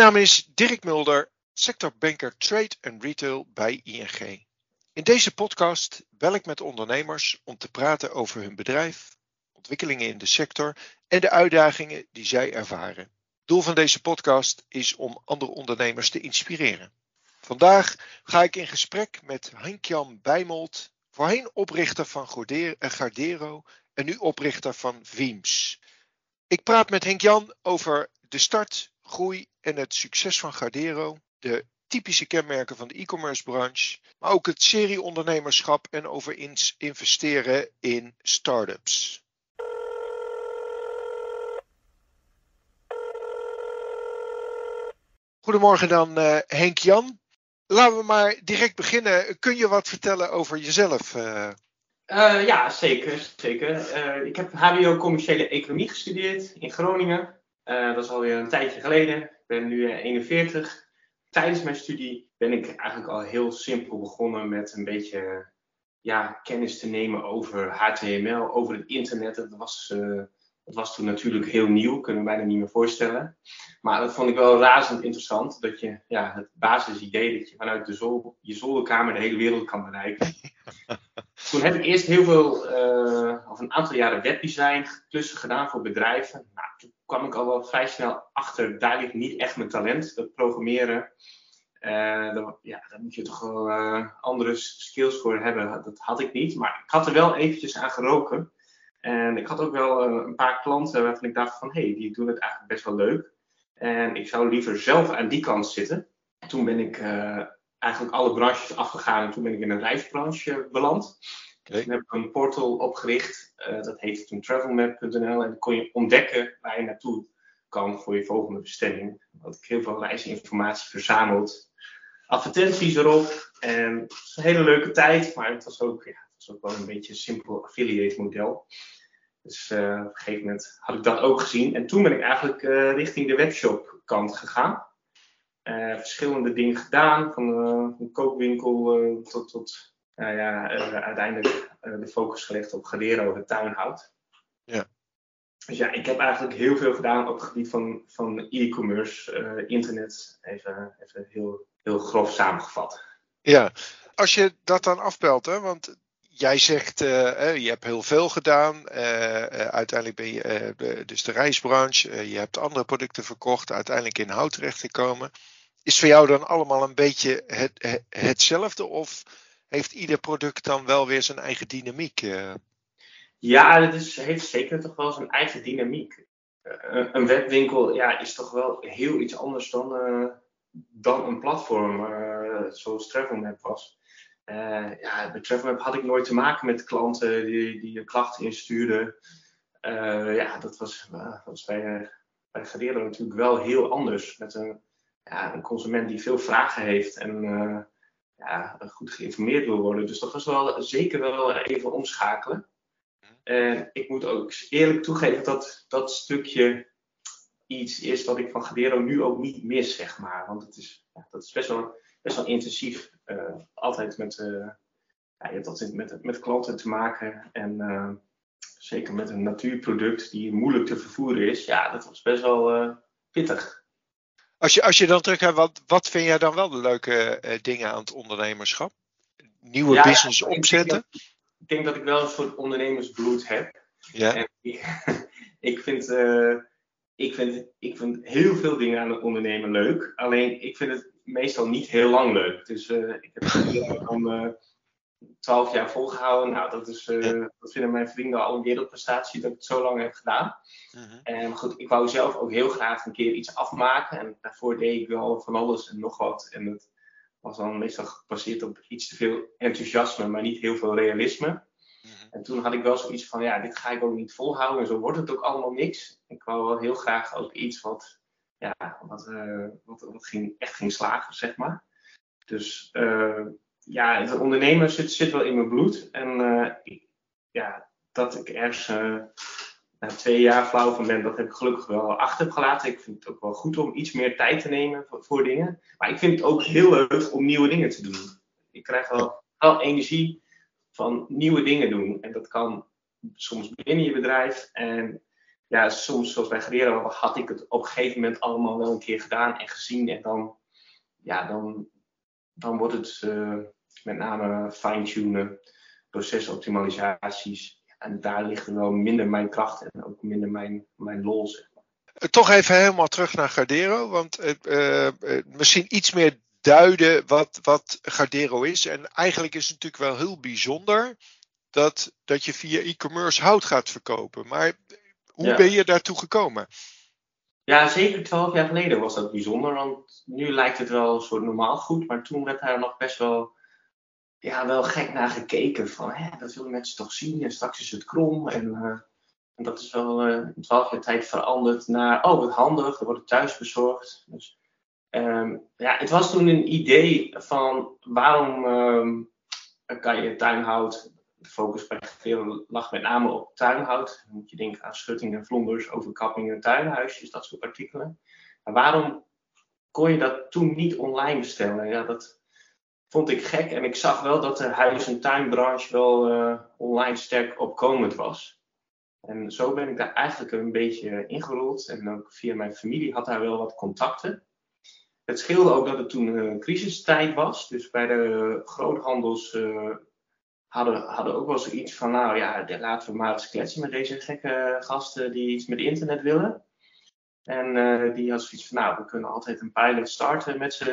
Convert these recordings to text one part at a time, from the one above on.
naam is Dirk Mulder, sectorbanker Trade and Retail bij ING. In deze podcast bel ik met ondernemers om te praten over hun bedrijf, ontwikkelingen in de sector en de uitdagingen die zij ervaren. Doel van deze podcast is om andere ondernemers te inspireren. Vandaag ga ik in gesprek met Henk-Jan Bijmold, voorheen oprichter van Gardero en nu oprichter van Wiems. Ik praat met Henk-Jan over de start, groei en het succes van Gardero, de typische kenmerken van de e-commerce branche, maar ook het serieondernemerschap en over investeren in start-ups. Goedemorgen dan uh, Henk Jan. Laten we maar direct beginnen. Kun je wat vertellen over jezelf? Uh... Uh, ja, zeker. zeker. ik heb HBO Commerciële Economie gestudeerd in Groningen. Dat is alweer een tijdje geleden. Ik ben nu 41. Tijdens mijn studie ben ik eigenlijk al heel simpel begonnen met een beetje ja, kennis te nemen over HTML, over het internet. Dat was dat was toen natuurlijk heel nieuw, kunnen we bijna niet meer voorstellen. Maar dat vond ik wel razend interessant. Dat je ja, het basisidee dat je vanuit de zol, je zolderkamer de hele wereld kan bereiken. toen heb ik eerst heel veel, uh, of een aantal jaren webdesign klussen gedaan voor bedrijven. Nou, toen kwam ik al wel vrij snel achter, daar ligt niet echt mijn talent, dat programmeren. Uh, ja, daar moet je toch wel uh, andere skills voor hebben. Dat had ik niet, maar ik had er wel eventjes aan geroken. En ik had ook wel eh, een paar klanten waarvan ik dacht van hé, hey, die doen het eigenlijk best wel leuk. En ik zou liever zelf aan die kant zitten. Toen ben ik uh, eigenlijk alle branches afgegaan en toen ben ik in een reisbranche beland. Okay. Toen heb ik een portal opgericht, uh, dat heette toen travelmap.nl. En dan kon je ontdekken waar je naartoe kan voor je volgende bestemming. Had ik heel veel reisinformatie verzameld. Advertenties erop. En het was een hele leuke tijd, maar het was ook ja, is ook wel een beetje een simpel affiliate model. Dus uh, op een gegeven moment had ik dat ook gezien. En toen ben ik eigenlijk uh, richting de webshop kant gegaan. Uh, verschillende dingen gedaan, van een koopwinkel tot, tot nou ja, uiteindelijk de focus gelegd op Galero, het tuinhout. Ja. Dus ja, ik heb eigenlijk heel veel gedaan op het gebied van, van e-commerce, internet, even, even heel, heel grof samengevat. Ja, als je dat dan afbelt, hè, want jij zegt, uh, je hebt heel veel gedaan. Uh, uiteindelijk ben je dus de reisbranche. je hebt andere producten verkocht. Uiteindelijk in hout terechtgekomen. Is voor jou dan allemaal een beetje het, hetzelfde? Of heeft ieder product dan wel weer zijn eigen dynamiek? Ja, het is, heeft zeker toch wel zijn eigen dynamiek. een webwinkel ja, is toch wel heel iets anders dan, dan een platform zoals TravelMap was. Uh, ja, bij had ik nooit te maken met klanten die, die klachten instuurden. Uh, ja, dat was, dat was bij, Gerero natuurlijk wel heel anders. Met een, ja, een consument die veel vragen heeft en ja, goed geïnformeerd wil worden. Dus dat was wel zeker wel even omschakelen. En ik moet ook eerlijk toegeven dat dat stukje iets is wat ik van Gedero nu ook niet mis, zeg maar. Want het is, ja, dat is best wel, best wel intensief. Uh, altijd met, uh, ja, je hebt altijd met, met klanten te maken. En uh, zeker met een natuurproduct die moeilijk te vervoeren is. Ja, dat was best wel pittig. Als je, als je dan terug gaat, wat, wat vind jij dan wel de leuke dingen aan het ondernemerschap? Nieuwe ja, business opzetten? Ik denk, dat, ik wel een soort ondernemersbloed heb. Ja. En ik, ik vind ik vind, ik vind heel veel dingen aan het ondernemen leuk. Alleen ik vind het meestal niet heel lang leuk. Dus uh, ik heb het dan uh, 12 jaar volgehouden. Nou, dat, is, uh, dat vinden mijn vrienden al een wereldprestatie dat ik het zo lang heb gedaan. -huh. En goed, ik wou zelf ook heel graag een keer iets afmaken. En daarvoor deed ik wel van alles en nog wat. En het was dan meestal gebaseerd op iets te veel enthousiasme, maar niet heel veel realisme. En toen had ik wel zoiets van, ja, dit ga ik ook niet volhouden. En zo wordt het ook allemaal niks. Ik wou wel heel graag ook iets wat, ja, wat, uh, wat, wat ging, echt ging slagen, zeg maar. Dus uh, ja, het ondernemen zit, zit wel in mijn bloed. En ik, ja, dat ik ergens na twee jaar flauw van ben, dat heb ik gelukkig wel achter gelaten. Ik vind het ook wel goed om iets meer tijd te nemen voor, voor dingen. Maar ik vind het ook heel leuk om nieuwe dingen te doen. Ik krijg wel, wel energie van nieuwe dingen doen. En dat kan soms binnen je bedrijf. En ja, soms zoals bij Guerrero had ik het op een gegeven moment allemaal wel een keer gedaan en gezien. En dan, ja, dan, dan wordt het uh, met name fine-tunen, procesoptimalisaties. En daar ligt wel minder mijn kracht en ook minder mijn, mijn lol. Zeg maar. Toch even helemaal terug naar Gardero, want uh, misschien iets meer duiden wat, wat Gardero is. En eigenlijk is het natuurlijk wel heel bijzonder dat, dat je via e-commerce hout gaat verkopen. Maar hoe ben je daartoe gekomen? Ja, zeker twaalf jaar geleden was dat bijzonder. Want nu lijkt het wel een soort normaal goed. Maar toen werd daar nog best wel, ja, wel gek naar gekeken. Van, hè, dat willen mensen toch zien. En straks is het krom. En, uh, en dat is wel uh, in twaalf jaar tijd veranderd naar, oh wat handig, er wordt thuis bezorgd. Dus um, ja, het was toen een idee van waarom um, kan je tuinhout de focus bij veel lag met name op tuinhout. Dan moet je denken aan schuttingen, vlonders, overkappingen, tuinhuisjes, dat soort artikelen. Maar waarom kon je dat toen niet online bestellen? Ja, dat vond ik gek. En ik zag wel dat de huis- en tuinbranche wel uh, online sterk opkomend was. En zo ben ik daar eigenlijk een beetje ingerold. En ook via mijn familie had daar wel wat contacten. Het scheelde ook dat het toen een crisistijd was. Dus bij de groothandels uh, hadden, hadden ook wel zoiets van, nou ja, laten we maar eens kletsen met deze gekke gasten die iets met internet willen. En uh, die had zoiets van, nou, we kunnen altijd een pilot starten met ze.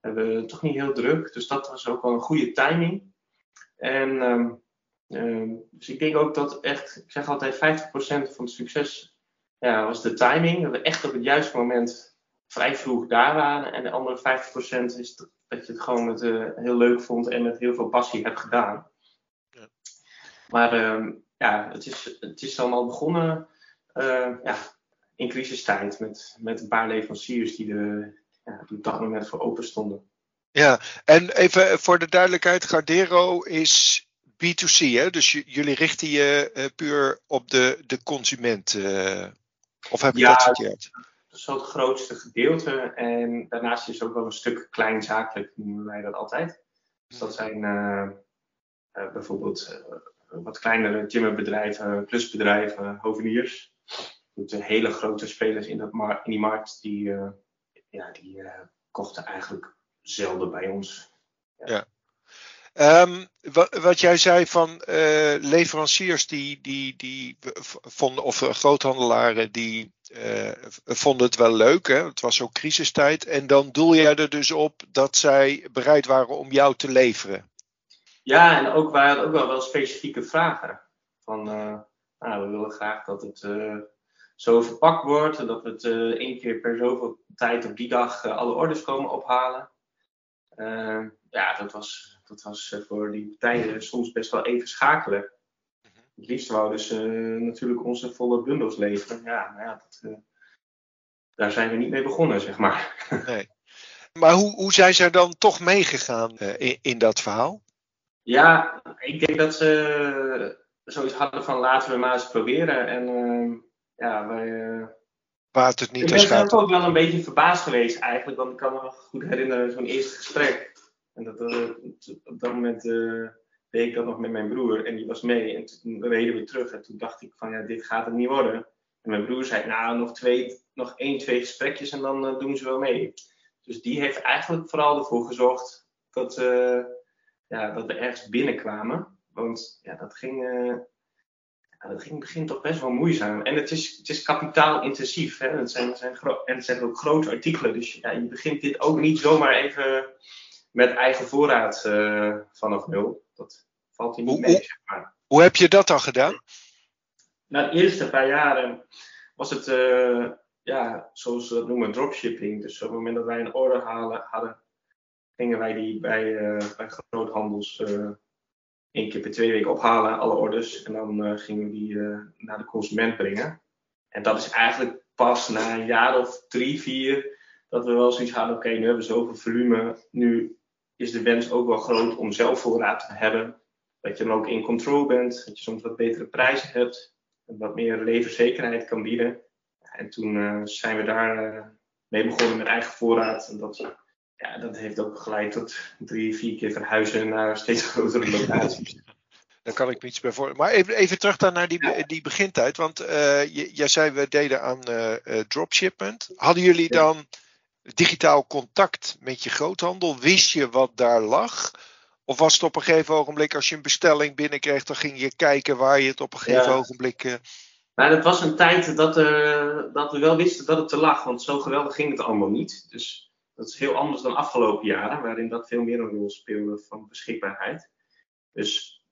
We hebben toch niet heel druk, dus dat was ook wel een goede timing. En um, um, dus ik denk ook dat echt, ik zeg altijd 50% van het succes ja, was de timing. Dat we echt op het juiste moment vrij vroeg daar waren. En de andere 50% is dat je het gewoon met, uh, heel leuk vond en met heel veel passie hebt gedaan. Maar uh, ja, het is, het is allemaal begonnen uh, ja, in crisistijd met, met een paar leveranciers die, de, ja, die op dat moment voor open stonden. Ja, en even voor de duidelijkheid, Gardero is B2C, hè? dus jullie richten je uh, puur op de, de consument. Uh, of heb ik ja, dat verkeerd? Dat is wel het grootste gedeelte. En daarnaast is ook wel een stuk kleinzakelijk, noemen wij dat altijd. Dus dat zijn uh, bijvoorbeeld wat kleinere timmerbedrijven, klusbedrijven, hoveniers. De hele grote spelers in, dat in die markt, die, uh, ja, die uh, kochten eigenlijk zelden bij ons. Ja. Um, wat, wat, jij zei van leveranciers die, die, die vonden, of groothandelaren die vonden het wel leuk. Hè? Het was ook crisistijd. En dan doel jij er dus op dat zij bereid waren om jou te leveren. Ja, en ook waren ook wel, wel specifieke vragen. Van, uh, nou, we willen graag dat het uh, zo verpakt wordt. En dat we het uh, één keer per zoveel tijd op die dag alle orders komen ophalen. ja, dat was, dat was voor die partijen soms best wel even schakelen. Het liefst wouden ze natuurlijk onze volle bundels leveren. Ja, maar ja, dat, daar zijn we niet mee begonnen, zeg maar. Nee. Maar hoe, hoe zijn ze dan toch meegegaan in, in dat verhaal? Ja, ik denk dat ze zoiets hadden van laten we maar eens proberen. En uh, ja, wij. Uh, het niet ik ben ook wel een beetje verbaasd geweest eigenlijk, want ik kan me nog goed herinneren zo'n eerste gesprek. En dat, uh, op dat moment deed ik dat nog met mijn broer en die was mee. En toen reden we terug en toen dacht ik van ja, dit gaat het niet worden. En mijn broer zei nou nog, twee, nog één, twee gesprekjes en dan doen ze wel mee. Dus die heeft eigenlijk vooral ervoor gezorgd dat ja, dat we ergens binnenkwamen. Want ja, dat ging, uh, ja, dat ging in het begin toch best wel moeizaam. En het is, het is kapitaalintensief. Hè? Het zijn, zijn en het zijn ook grote artikelen. Dus ja, je begint dit ook niet zomaar even met eigen voorraad uh, vanaf nul. Dat valt hier niet mee, zeg maar. Hoe heb je dat dan gedaan? Na de eerste paar jaren was het, uh, ja, zoals we dat noemen, dropshipping. Dus op het moment dat wij een order halen, hadden, gingen wij die bij, uh, bij groothandels uh, één keer per twee weken ophalen, alle orders. En dan uh, gingen we die naar de consument brengen. En dat is eigenlijk pas na een jaar of drie, vier, dat we wel zoiets hadden, oké, nu hebben we zoveel volume. Nu is de wens ook wel groot om zelf voorraad te hebben. Dat je dan ook in control bent, dat je soms wat betere prijzen hebt. En wat meer leverzekerheid kan bieden. En toen zijn we daar mee begonnen met eigen voorraad. En dat ja, dat heeft ook geleid tot drie, vier keer verhuizen naar steeds grotere locaties. Daar kan ik me iets bij voor. Maar even, even terug dan naar die, die begintijd. Want uh, jij zei we deden aan uh, dropshipment. Hadden jullie dan digitaal contact met je groothandel? Wist je wat daar lag? Of was het op een gegeven ogenblik, als je een bestelling binnenkreeg, dan ging je kijken waar je het op een gegeven ogenblik. Uh... Nou, dat was een tijd dat, dat we wel wisten dat het er lag, want zo geweldig ging het allemaal niet. Dus dat is heel anders dan afgelopen jaren, waarin dat veel meer een rol speelde van beschikbaarheid. Dus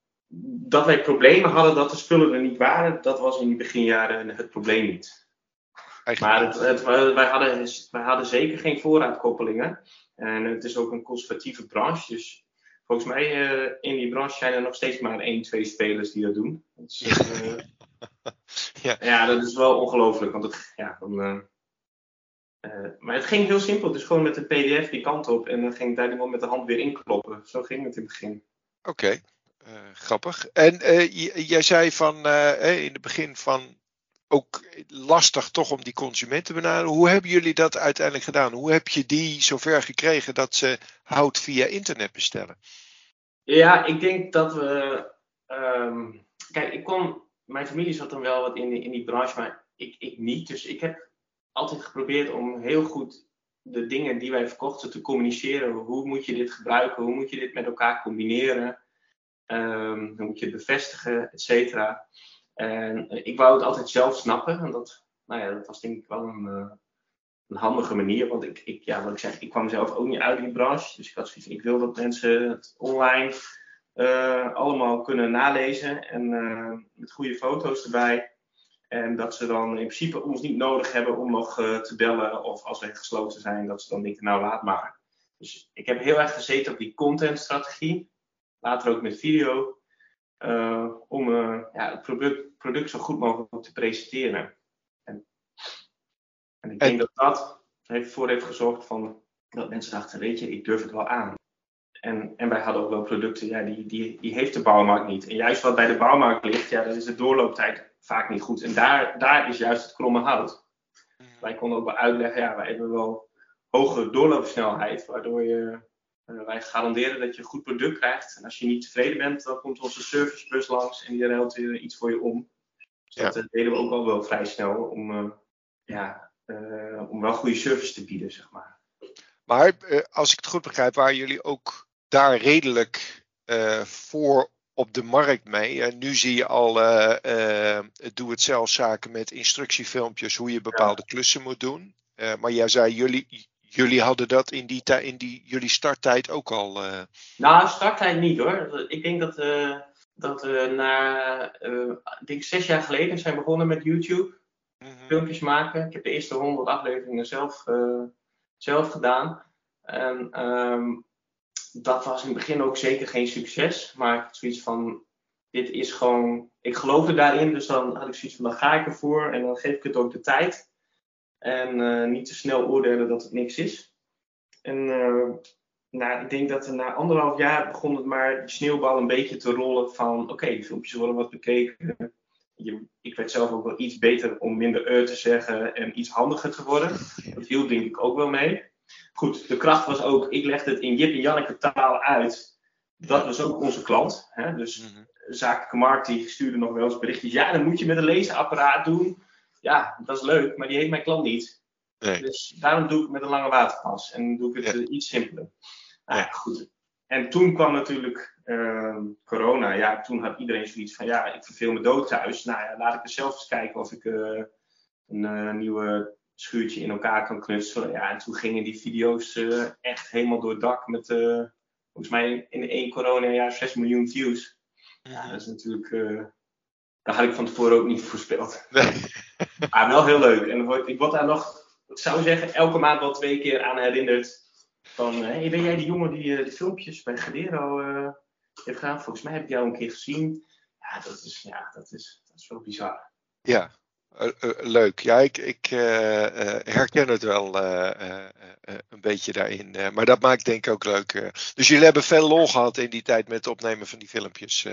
dat wij problemen hadden dat de spullen er niet waren, dat was in die beginjaren het probleem niet. Maar het, het, wij, hadden, wij hadden zeker geen voorraadkoppelingen. En het is ook een conservatieve branche. Dus volgens mij uh, in die branche zijn er nog steeds maar één, twee spelers die dat doen. Dus, uh, ja. ja. dat is wel ongelooflijk. Want het, ja, dan, uh, maar het ging heel simpel. Dus gewoon met een pdf die kant op. En dan ging ik daar iemand met de hand weer inkloppen. Zo ging het in het begin. Oké. Uh, grappig. En uh, jij zei van in het begin van ook lastig toch om die consument te benaderen. Hoe hebben jullie dat uiteindelijk gedaan? Hoe heb je die zover gekregen dat ze hout via internet bestellen? Ja, ik denk dat we. Um, kijk, ik kon. Mijn familie zat dan wel wat in, in die branche, maar ik, ik niet. Dus ik heb altijd geprobeerd om heel goed de dingen die wij verkochten te communiceren. Hoe moet je dit gebruiken? Hoe moet je dit met elkaar combineren? Um, hoe moet je het bevestigen, et cetera. En eh, ik wou het altijd zelf snappen. En dat, nou ja, dat was denk ik wel een, uh, een handige manier. Want ik, ik, ja, wat ik zeg, ik kwam zelf ook niet uit die branche. Dus ik had zoiets ik wil dat mensen het online uh, allemaal kunnen nalezen. En met goede foto's erbij. En dat ze dan in principe ons niet nodig hebben om nog te bellen. Of als wij gesloten zijn, dat ze dan denken, nou laat maar. Dus ik heb heel erg gezeten op die contentstrategie. Later ook met video. Uh, om uh, ja, het product, product, zo goed mogelijk te presenteren. En, en ik denk dat dat heeft, voor heeft gezorgd van, dat mensen dachten, weet je, ik durf het wel aan. En, en wij hadden ook wel producten, ja, die, die, die heeft de bouwmarkt niet. En juist wat bij de bouwmarkt ligt, ja, dat is de doorlooptijd vaak niet goed. En daar, daar is juist het kromme hout. Mm. Wij konden ook wel uitleggen, ja, wij hebben wel hoge doorloopsnelheid, waardoor je uh, wij garanderen dat je een goed product krijgt. En als je niet tevreden bent, dan komt onze servicebus langs en die ruilt weer iets voor je om. Dus ja. dat uh, deden we ook al wel vrij snel om, uh, ja, om wel goede service te bieden, zeg maar. Maar als ik het goed begrijp, waren jullie ook daar redelijk voor op de markt mee. En nu zie je al doe-het-zelf zaken met instructiefilmpjes hoe je bepaalde ja. klussen moet doen. maar jij zei, jullie, jullie hadden dat in, die, in die, jullie starttijd ook al? Uh... Nou, starttijd niet hoor. Ik denk dat, uh, dat we na, uh, ik denk zes jaar geleden zijn begonnen met YouTube. Mm -hmm. Filmpjes maken. Ik heb de eerste honderd afleveringen zelf, zelf gedaan. En um, dat was in het begin ook zeker geen succes. Maar ik had zoiets van, dit is gewoon, ik geloofde daarin. Dus dan had ik zoiets van, dan ga ik ervoor. En dan geef ik het ook de tijd. En uh, niet te snel oordelen dat het niks is. En uh, nou, ik denk dat na anderhalf jaar begon het maar die sneeuwbal een beetje te rollen van oké, die filmpjes worden wat bekeken. Je, ik werd zelf ook wel iets beter om minder eur te zeggen en iets handiger te worden. Dat hielp denk ik ook wel mee. Goed, de kracht was ook, ik legde het in Jip en Janneke taal uit. Dat was ook onze klant. Hè? Dus mm -hmm. zakelijke markt die stuurde nog wel eens berichtjes. Ja, dan moet je met een lezeapparaat doen ja, dat is leuk, maar die heeft mijn klant niet. Nee. Dus daarom doe ik het met een lange waterpas en doe ik het ja. iets simpeler. Nou ja, goed. En toen kwam natuurlijk uh, corona. Ja, toen had iedereen zoiets van, ja, ik verveel me dood thuis. Nou ja, laat ik eens zelf eens kijken of ik uh, een uh, nieuwe schuurtje in elkaar kan knutselen. Ja, en toen gingen die video's uh, echt helemaal door het dak met, volgens mij in één corona-jaar 6 miljoen views. Ja, dat is natuurlijk dat had ik van tevoren ook niet voorspeld. Nee. Maar wel heel leuk. En ik word daar nog, ik zou zeggen, elke maand wel twee keer aan herinnerd. Van, hey, ben jij die jongen die uh, de filmpjes bij Gadero uh, heeft gedaan? Volgens mij heb ik jou een keer gezien. Ja, dat is, ja, dat is, dat is wel bizar. Ja, uh, leuk. Ja, ik, ik herken het wel een beetje daarin. maar dat maakt denk ik ook leuk. dus jullie hebben veel lol gehad in die tijd met het opnemen van die filmpjes.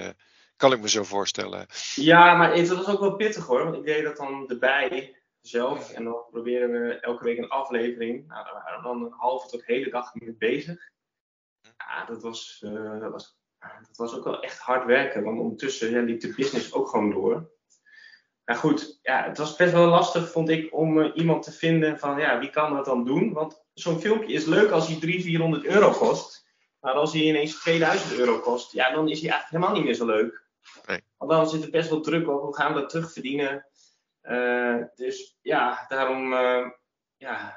Kan ik me zo voorstellen. Ja, maar het was ook wel pittig hoor. Want ik deed dat dan erbij zelf. En dan proberen we elke week een aflevering. Nou, daar waren we dan een halve tot hele dag mee bezig. Ja, dat was, dat was dat was ook wel echt hard werken, want ondertussen ja, liep de business ook gewoon door. Maar goed, ja, het was best wel lastig, vond ik, om uh, iemand te vinden van, ja, wie kan dat dan doen? Want zo'n filmpje is leuk als hij 300, 400 euro kost. Maar als hij ineens 2000 euro kost, ja, dan is hij eigenlijk helemaal niet meer zo leuk. Nee. Want dan zit er best wel druk op, hoe gaan we dat terugverdienen? Uh, dus ja, daarom uh, ja,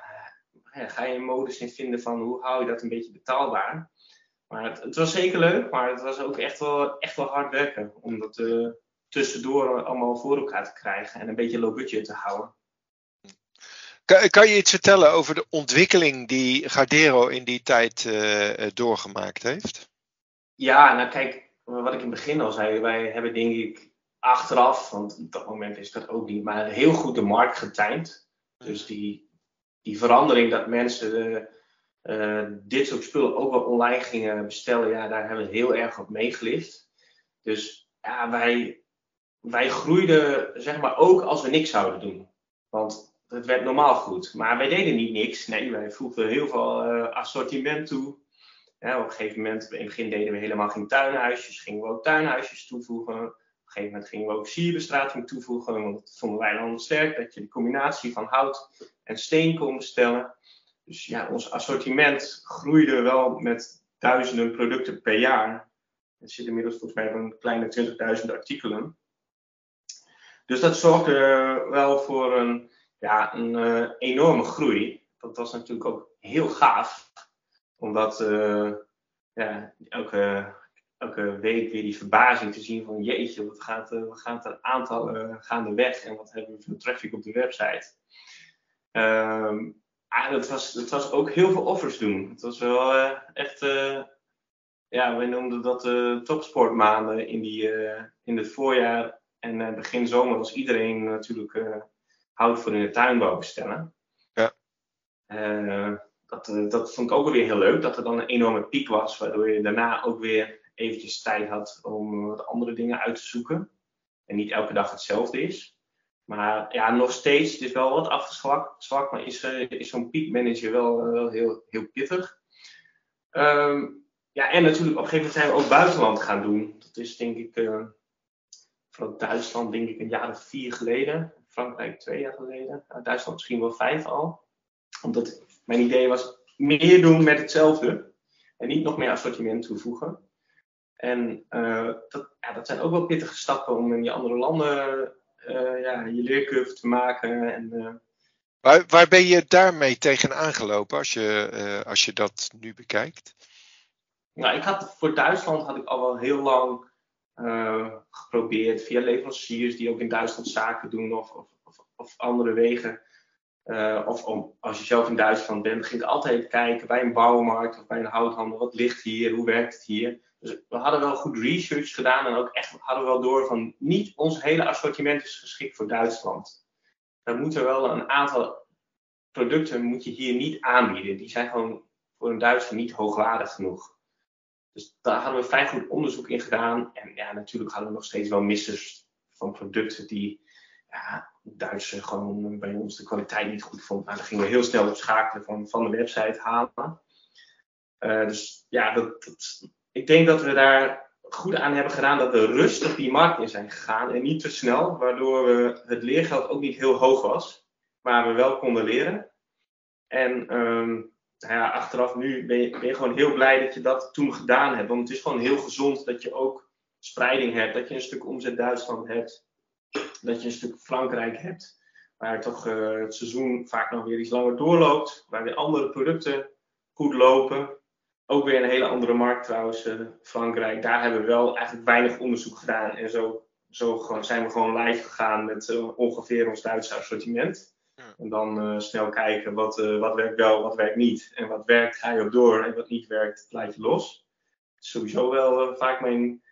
ga je een modus in vinden van hoe hou je dat een beetje betaalbaar. Maar het, het, was zeker leuk, maar het was ook echt wel, echt wel hard werken om dat tussendoor allemaal voor elkaar te krijgen en een beetje low budget te houden. Kan, kan je iets vertellen over de ontwikkeling die Gardero in die tijd uh, doorgemaakt heeft? Ja, nou kijk, wat ik in het begin al zei, wij hebben denk ik achteraf, want op dat moment is dat ook niet, maar heel goed de markt getimed. Dus die, die verandering dat mensen uh, dit soort spullen ook wel online gingen bestellen, ja, daar hebben we heel erg op meegelift. Dus ja, wij, wij groeiden zeg maar ook als we niks zouden doen. Want het werd normaal goed. Maar wij deden niet niks. Nee, wij voegden heel veel uh, assortiment toe. Op een gegeven moment, in het begin deden we helemaal geen tuinhuisjes, gingen we ook tuinhuisjes toevoegen. Op een gegeven moment gingen we ook sierbestrating toevoegen, want dat vonden wij dan sterk, dat je de combinatie van hout en steen kon bestellen. Dus ja, ons assortiment groeide wel met duizenden producten per jaar. Het zit inmiddels volgens mij een kleine 20.000 artikelen. Dus dat zorgde wel voor een, ja, een uh, enorme groei. Dat was natuurlijk ook heel gaaf. Omdat uh, ja, elke, elke week weer die verbazing te zien van jeetje, wat gaat, wat gaat er aantallen gaande weg en wat hebben we voor traffic op de website. Um, ah, dat, was, dat was ook heel veel offers doen. Het was wel echt, ja, wij noemden dat uh, topsportmaanden in, die, in het voorjaar en begin zomer was iedereen natuurlijk hout voor in de tuinbouw bestellen. Ja. dat, dat vond ik ook weer heel leuk, dat er dan een enorme piek was, waardoor je daarna ook weer eventjes tijd had om wat andere dingen uit te zoeken. En niet elke dag hetzelfde is. Maar ja, nog steeds, het is wel wat afgezwakt, maar is, uh, is zo'n piekmanager wel, uh, wel heel, heel pittig. Um, ja, en natuurlijk op een gegeven moment zijn we ook buitenland gaan doen. Dat is denk ik, uh, vooral Duitsland denk ik een jaar of vier geleden. Frankrijk twee jaar geleden. Duitsland misschien wel vijf al. Omdat mijn idee was meer doen met hetzelfde. En niet nog meer assortiment toevoegen. En dat, ja, dat zijn ook wel pittige stappen om in die andere landen uh, ja, je leercurve te maken. En, uh... waar, waar ben je daarmee tegen aangelopen als je, als je dat nu bekijkt? Nou, ik had, voor Duitsland had ik al wel heel lang geprobeerd via leveranciers die ook in Duitsland zaken doen of, of, of, andere wegen. of om, als je zelf in Duitsland bent, ik altijd kijken bij een bouwmarkt of bij een houthandel. Wat ligt hier? Hoe werkt het hier? Dus we hadden wel goed research gedaan en ook echt hadden we wel door van niet ons hele assortiment is geschikt voor Duitsland. Dan moeten wel een aantal producten moet je hier niet aanbieden. Die zijn gewoon voor een Duitser niet hoogwaardig genoeg. Dus daar hadden we vrij goed onderzoek in gedaan. En ja, natuurlijk hadden we nog steeds wel missers van producten die ja, Duitsers gewoon bij ons de kwaliteit niet goed vonden. Nou, dan gingen we heel snel op schakelen van, van de website halen. Uh, dus ja, dat, dat, ik denk dat we daar goed aan hebben gedaan dat we rustig die markt in zijn gegaan en niet te snel, waardoor we het leergeld ook niet heel hoog was, maar we wel konden leren. En um, nou ja, achteraf nu ben je, ben gewoon heel blij dat je dat toen gedaan hebt, want het is gewoon heel gezond dat je ook spreiding hebt, dat je een stuk omzet Duitsland hebt, dat je een stuk Frankrijk hebt, waar toch uh, het seizoen vaak nog weer iets langer doorloopt, waar weer andere producten goed lopen. Ook weer een hele andere markt trouwens, uh, Frankrijk. Daar hebben we wel eigenlijk weinig onderzoek gedaan. En zo, zo gewoon, zijn we gewoon live gegaan met uh, ongeveer ons Duitse assortiment. Ja. En dan uh, snel kijken wat, wat werkt wel, wat werkt niet. En wat werkt ga je op door en wat niet werkt laat je los. Sowieso wel vaak mijn,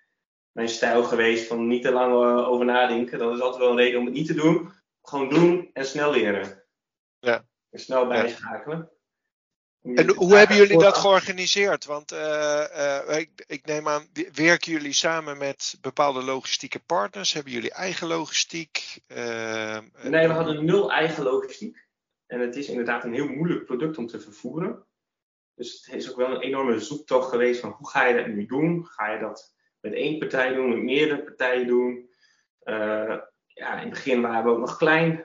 mijn stijl geweest van niet te lang over nadenken. Dat is altijd wel een reden om het niet te doen. Gewoon doen en snel leren. Ja. En snel bijschakelen. En hoe hebben jullie dat georganiseerd? Want uh, uh, ik, ik, neem aan, werken jullie samen met bepaalde logistieke partners? Hebben jullie eigen logistiek? Uh, nee, we hadden nul eigen logistiek. En het is inderdaad een heel moeilijk product om te vervoeren. Dus het is ook wel een enorme zoektocht geweest van hoe ga je dat nu doen? Ga je dat met één partij doen, met meerdere partijen doen? Ja, in het begin waren we ook nog klein.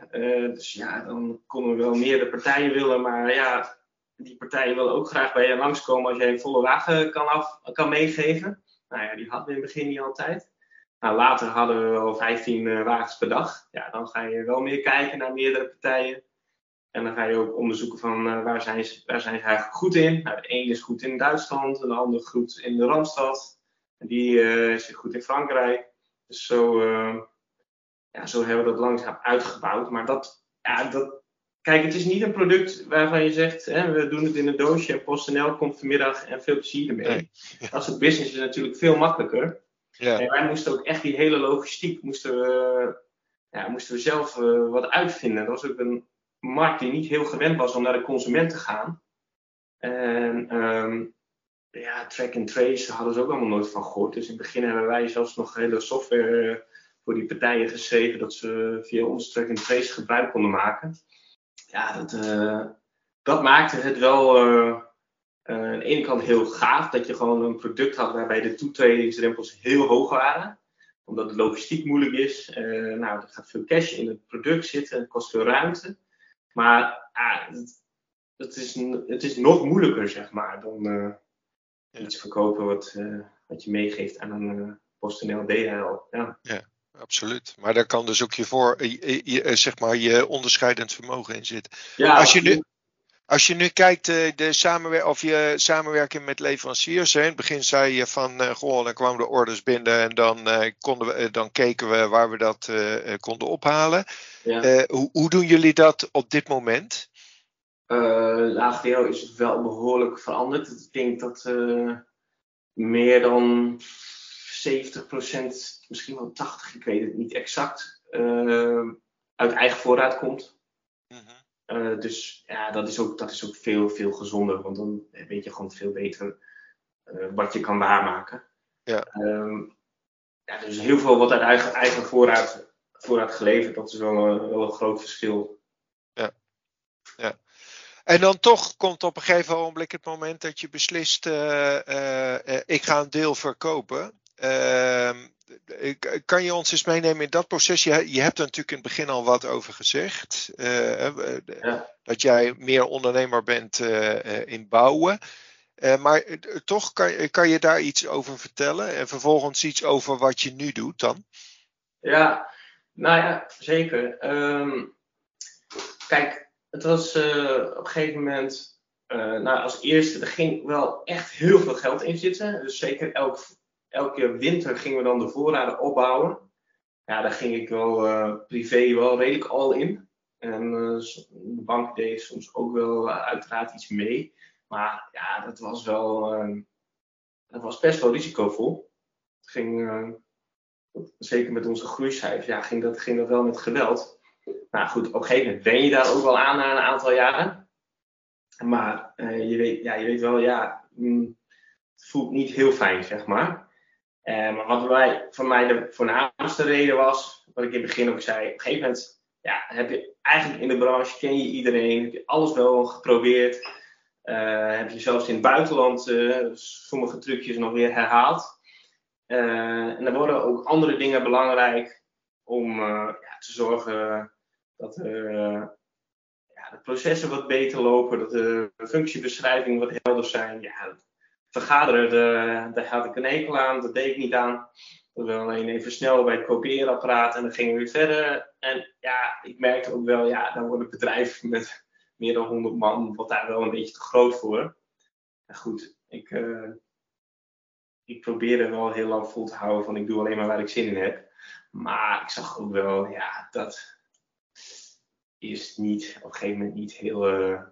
Dus ja, dan konden we wel meerdere partijen willen. Maar ja, die partijen willen ook graag bij je langskomen als jij een volle wagen kan, af, kan meegeven. Nou ja, die hadden we in het begin niet altijd. Nou, later hadden we wel 15 uh, wagens per dag. Ja, dan ga je wel meer kijken naar meerdere partijen. En dan ga je ook onderzoeken van uh, waar, zijn ze, waar zijn ze eigenlijk goed in. Nou, de ene is goed in Duitsland, de andere goed in de Randstad. En die uh, is goed in Frankrijk. Dus zo, ja, zo hebben we dat langzaam uitgebouwd. Maar dat, ja, dat, kijk, het is niet een product waarvan je zegt, hè, we doen het in een doosje en PostNL komt vanmiddag en veel plezier ermee. Nee. Als het business is natuurlijk veel makkelijker. Ja. En wij moesten ook echt die hele logistiek, moesten we, ja, moesten we zelf wat uitvinden. Dat was ook een markt die niet heel gewend was om naar de consument te gaan. En um, ja, track and trace hadden ze ook allemaal nooit van gehoord. Dus in het begin hebben wij zelfs nog hele software eh, voor die partijen geschreven dat ze via ons track and trace gebruik konden maken. Ja, dat, uh, dat maakte het wel uh, aan de ene kant heel gaaf dat je gewoon een product had waarbij de toetredingsdrempels heel hoog waren omdat de logistiek moeilijk is. Nou, er gaat veel cash in het product zitten, het kost veel ruimte. Maar het, het, is, het is nog moeilijker, zeg maar, dan iets verkopen wat, wat je meegeeft aan een PostNL DHL. Ja. ja, absoluut. Maar daar kan dus ook je, voor, je, je, zeg maar, je onderscheidend vermogen in zitten. Ja, als je nu, als je nu kijkt, de samenwer of je samenwerking met leveranciers. Hè, in het begin zei je van, uh, goh, dan kwamen de orders binnen en dan, uh, konden we, dan keken we waar we dat uh, konden ophalen. Ja. hoe, hoe, doen jullie dat op dit moment? laagdeel is het wel behoorlijk veranderd. Ik denk dat meer dan 70%, misschien wel 80%, ik weet het niet exact, uit eigen voorraad komt. -hmm. Uh, dus ja, dat is, ook, dat is ook veel, veel gezonder. Want dan weet je gewoon veel beter uh, wat je kan waarmaken. Ja. Um, ja, dus heel veel wat uit eigen, eigen voorraad, voorraad geleverd. Dat is wel een, wel een groot verschil. Ja. ja. En dan toch komt op een gegeven ogenblik het moment dat je beslist: uh, ik ga een deel verkopen. Ehm, kan je ons eens meenemen in dat proces? Je, je hebt er natuurlijk in het begin al wat over gezegd. Uh, ja. Dat jij meer ondernemer bent in bouwen. Uh, maar toch kan, kan je daar iets over vertellen? En vervolgens iets over wat je nu doet dan? Ja, nou ja, zeker. Um, kijk, het was op een gegeven moment. nou, als eerste, er ging wel echt heel veel geld in zitten. Dus zeker elk elke winter gingen we dan de voorraden opbouwen. Ja, daar ging ik wel uh, privé wel redelijk al in. En uh, de bank deed soms ook wel uh, uiteraard iets mee. Maar ja, dat was wel dat was best wel risicovol. Het ging, zeker met onze groeicijfers, ja, ging, dat, ging dat wel met geweld. Nou goed, op een gegeven moment ben je daar ook wel aan na een aantal jaren. Maar je, weet, ja, je weet wel, ja, mm, het voelt niet heel fijn, zeg maar. Maar wat bij, voor mij de voornaamste reden was, wat ik in het begin ook zei, op een gegeven moment ja, heb je eigenlijk in de branche, ken je iedereen, heb je alles wel geprobeerd. Uh, heb je zelfs in het buitenland uh, sommige trucjes nog weer herhaald. en dan worden ook andere dingen belangrijk om ja, te zorgen dat ja, de processen wat beter lopen, dat de functiebeschrijvingen wat helder zijn. Ja, vergaderen, de, daar had ik een ekel aan, dat deed ik niet aan. We wilden alleen even snel bij het kopieerapparaat en dan gingen we weer verder. En ja, ik merkte ook wel, ja, dan wordt het bedrijf met meer dan 100 man, wat daar wel een beetje te groot voor. Maar goed, ik, uh, ik probeerde wel heel lang vol te houden van ik doe alleen maar waar ik zin in heb. Maar ik zag ook wel, ja, dat is niet, op een gegeven moment niet heel, uh,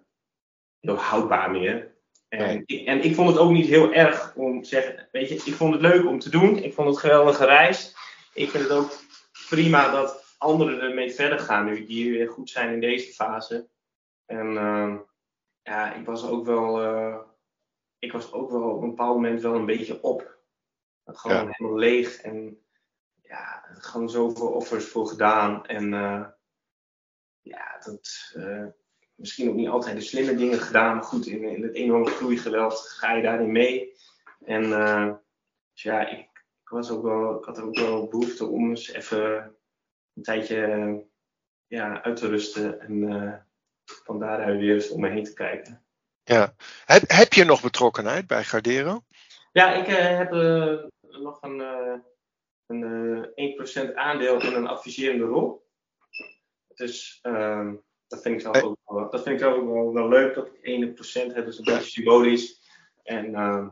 heel houdbaar meer. En, ik, en ik vond het ook niet heel erg om te zeggen, weet je, ik vond het leuk om te doen. Ik vond het geweldige reis. Ik vind het ook prima dat anderen ermee verder gaan nu, die weer goed zijn in deze fase. En uh, ja, ik was ook wel, uh, ik was ook wel op een bepaald moment wel een beetje op. Gewoon ja. helemaal leeg en ja, gewoon zoveel offers voor gedaan. En uh, ja, dat, misschien ook niet altijd de slimme dingen gedaan. Maar goed, in, in het enorme groeigeweld ga je daarin mee. En uh, dus ja, ik, ik, was ook wel, ik had ook wel behoefte om eens even een tijdje ja, uit te rusten. En uh, van daaruit weer eens om me heen te kijken. Ja. Heb, heb je nog betrokkenheid bij Gardero? Ja, ik uh, heb nog een, een 1% aandeel in een adviserende rol. Dus ehm, dat vind ik zelf ook wel, dat vind ik ook wel, wel leuk dat ik 1% heb, dus een beetje symbolisch. En uh,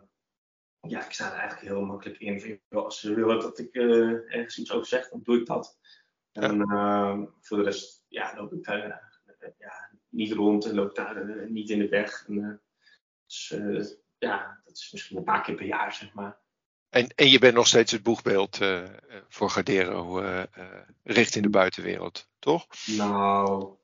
ja, ik sta er eigenlijk heel makkelijk in. Als ze willen dat ik uh, ergens iets over zeg, dan doe ik dat. En uh, voor de rest, ja, loop ik daar ja, niet rond en loop daar niet in de weg. En, dus ja, dat is misschien een paar keer per jaar, zeg maar. En, en je bent nog steeds het boegbeeld voor Gardero richting de buitenwereld, toch? Nou,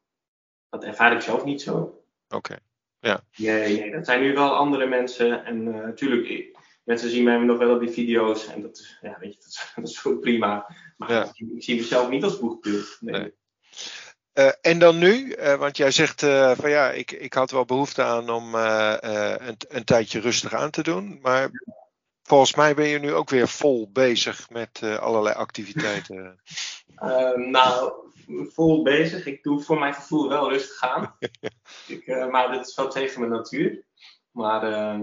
dat ervaar ik zelf niet zo. Oké, ja. Nee, nee, dat zijn nu wel andere mensen. En natuurlijk, mensen zien mij nog wel op die video's. En dat is, ja, weet je, dat is, dat is prima. Maar ja. ik, ik, zie mezelf niet als boegbeeld. Nee. nee. Uh, en dan nu, uh, want jij zegt uh, van ja, ik, ik had wel behoefte aan om een, een tijdje rustig aan te doen. Maar volgens mij ben je nu ook weer vol bezig met allerlei activiteiten. nou, vol bezig. Ik doe voor mijn gevoel wel rustig aan. ik, maar dat is wel tegen mijn natuur. Maar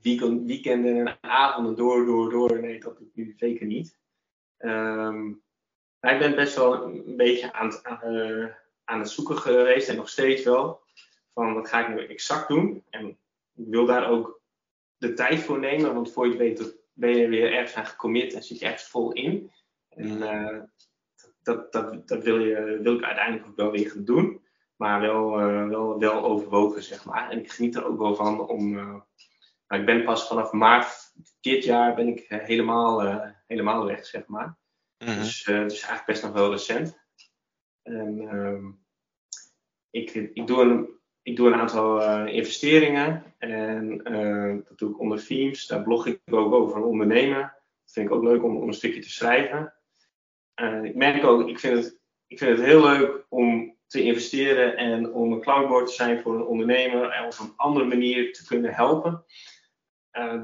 weekend, weekenden en avonden door, door, door, nee, dat doe ik nu zeker niet. Um, ik ben best wel een beetje aan het, uh, aan het zoeken geweest en nog steeds wel. Van wat ga ik nu exact doen? En ik wil daar ook de tijd voor nemen, want voor je het weet ben je weer ergens aan gecommit en zit je ergens vol in. En uh, dat, dat, dat wil, je, wil ik uiteindelijk ook wel weer gaan doen. Maar wel, uh, wel, wel overwogen, zeg maar. En ik geniet er ook wel van om. Uh, nou, ik ben pas vanaf maart dit jaar ben ik helemaal, helemaal weg, zeg maar. Mm-hmm. Dus het is eigenlijk best nog wel recent. En, uh, ik, ik, doe een, ik doe een aantal uh, investeringen en uh, dat doe ik onder Themes. Daar blog ik ook over een ondernemer. Dat vind ik ook leuk om, om een stukje te schrijven. ik merk ook, ik vind, het, ik vind het heel leuk om te investeren en om een klankbord te zijn voor een ondernemer en op een andere manier te kunnen helpen.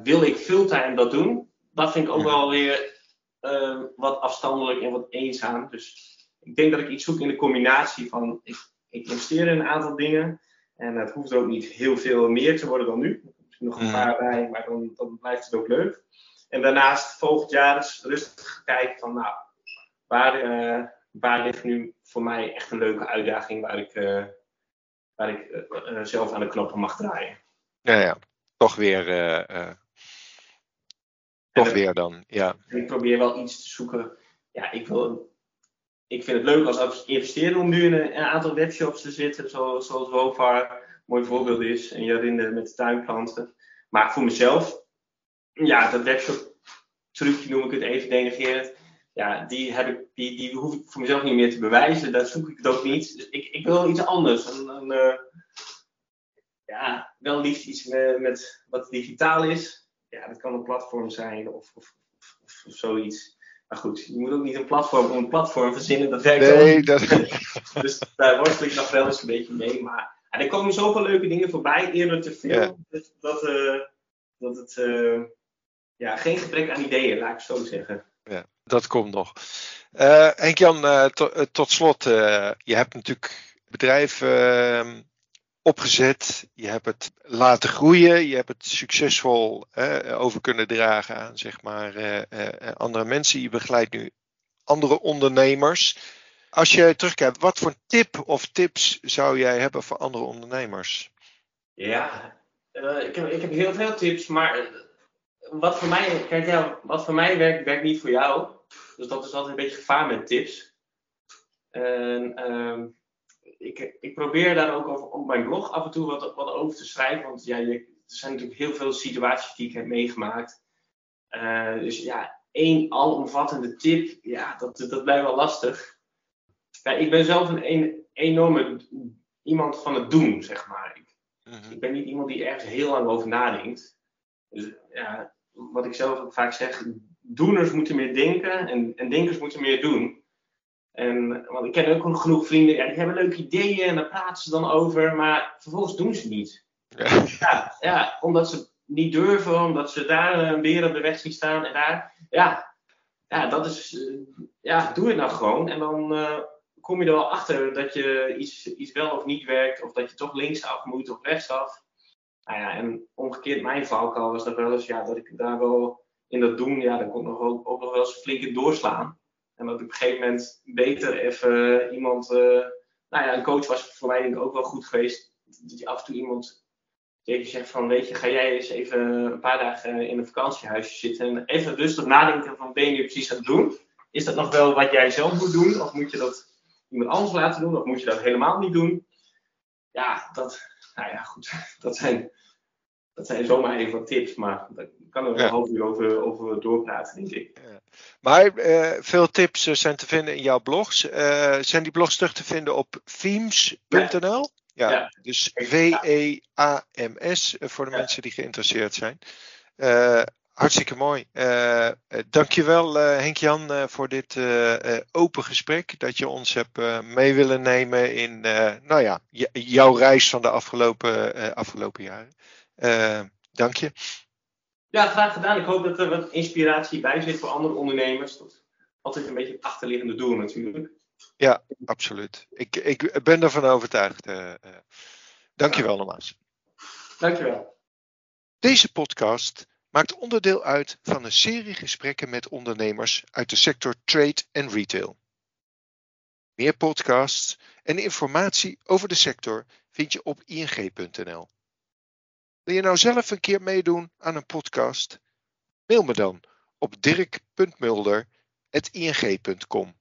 wil ik fulltime dat doen? Dat vind ik ook wel weer wat afstandelijk en wat eenzaam. Dus ik denk dat ik iets zoek in de combinatie van ik, ik investeer in een aantal dingen. En het hoeft ook niet heel veel meer te worden dan nu. Misschien nog een mm. paar bij, maar dan, dan blijft het ook leuk. En daarnaast volgend jaar eens rustig kijken van nou, waar, uh, waar ligt nu voor mij echt een leuke uitdaging waar ik, uh, waar ik uh, zelf aan de knoppen mag draaien. Ja, ja. toch weer toch weer dan, ja. Ik probeer wel iets te zoeken. Ja, ik, wil, ik vind het leuk als investeren om nu in een, aantal webshops te zitten, zoals, zoals Wofar mooi voorbeeld is. En Jarinde met de tuinplanten. Maar voor mezelf, ja, dat webshop trucje noem ik het even denigrerend. Ja, die, heb ik, die, die hoef ik voor mezelf niet meer te bewijzen. Daar zoek ik het ook niet. Dus ik, ik wil iets anders. Een, een, uh, ja, wel liefst iets met, wat digitaal is ja, dat kan een platform zijn of, of, zoiets. Maar goed, je moet ook niet een platform om een platform verzinnen. Dat werkt nee, dat... dus daar worstel ik nog wel eens een beetje mee. Maar en er komen zoveel leuke dingen voorbij, eerder te veel. Ja. Dat, dat, uh, dat het uh, ja, geen gebrek aan ideeën, laat ik zo zeggen. Ja, dat komt nog. Uh, Henk-Jan, to, tot slot, je hebt natuurlijk bedrijf ehm, opgezet, je hebt het laten groeien, je hebt het succesvol over kunnen dragen aan zeg maar, uh, uh, andere mensen. Je begeleidt nu andere ondernemers. Als je terugkijkt, wat voor tip of tips zou jij hebben voor andere ondernemers? Ja, ik, heb, ik heb heel veel tips, maar wat voor mij, kijk, ja, wat voor mij werkt, werkt niet voor jou. Dus dat is altijd een beetje gevaar met tips. En, ehm, ik, ik probeer daar ook over, op mijn blog af en toe wat, wat over te schrijven. Want ja, je, er zijn natuurlijk heel veel situaties die ik heb meegemaakt. Uh, dus ja, één alomvattende tip, ja, dat, dat blijft wel lastig. Ja, ik ben zelf een, een enorme iemand van het doen, zeg maar. Ik, mm-hmm. ik ben niet iemand die ergens heel lang over nadenkt. Dus ja, wat ik zelf ook vaak zeg, doeners moeten meer denken en, en denkers moeten meer doen. En, want ik ken ook genoeg vrienden, ja, die hebben leuke ideeën en daar praten ze dan over, maar vervolgens doen ze niet. Ja. Ja, ja omdat ze niet durven, omdat ze daar een beer op de weg zien staan en daar. Ja, ja dat is. eh, ja, doe het nou gewoon. En dan eh, kom je er wel achter dat je iets, iets wel of niet werkt, of dat je toch linksaf moet of rechtsaf. Nou ja, en omgekeerd, mijn valkuil was dat wel eens, ja, dat ik daar wel in dat doen, ja, dan kon ik nog ook, ook nog wel eens flink in doorslaan. En dat ik op een gegeven moment beter even iemand, eh, nou ja, een coach was voor mij denk ik ook wel goed geweest. Dat je af en toe iemand tegen zegt van, weet je, ga jij eens even een paar dagen in een vakantiehuisje zitten en even rustig nadenken van, ben je nu precies aan het doen? Is dat nog wel wat jij zelf moet doen? Of moet je dat iemand anders laten doen? Of moet je dat helemaal niet doen? Ja, dat, nou ja, goed, dat zijn, dat zijn zomaar even wat tips, maar daar kan er Ja. een half uur over, over doorpraten, denk ik. Maar eh, veel tips eh, zijn te vinden in jouw blogs. Eh, zijn die blogs terug te vinden op themes.nl? Ja. Ja. dus V-E-A-M-S eh, voor de mensen die geïnteresseerd zijn. Hartstikke mooi. Dankjewel Henk-Jan voor dit open gesprek. Dat je ons hebt mee willen nemen in nou ja, jouw reis van de afgelopen, afgelopen jaren. Dank je. Ja, graag gedaan. Ik hoop dat er wat inspiratie bij zit voor andere ondernemers. Dat is altijd een beetje het achterliggende doel natuurlijk. Absoluut. Ik, ik ben ervan overtuigd. eh eh. Dankjewel nogmaals. Dankjewel. Deze podcast maakt onderdeel uit van een serie gesprekken met ondernemers uit de sector trade en retail. Meer podcasts en informatie over de sector vind je op ing.nl. Wil je nou zelf een keer meedoen aan een podcast? Mail me dan op dirk.mulder.ing.com.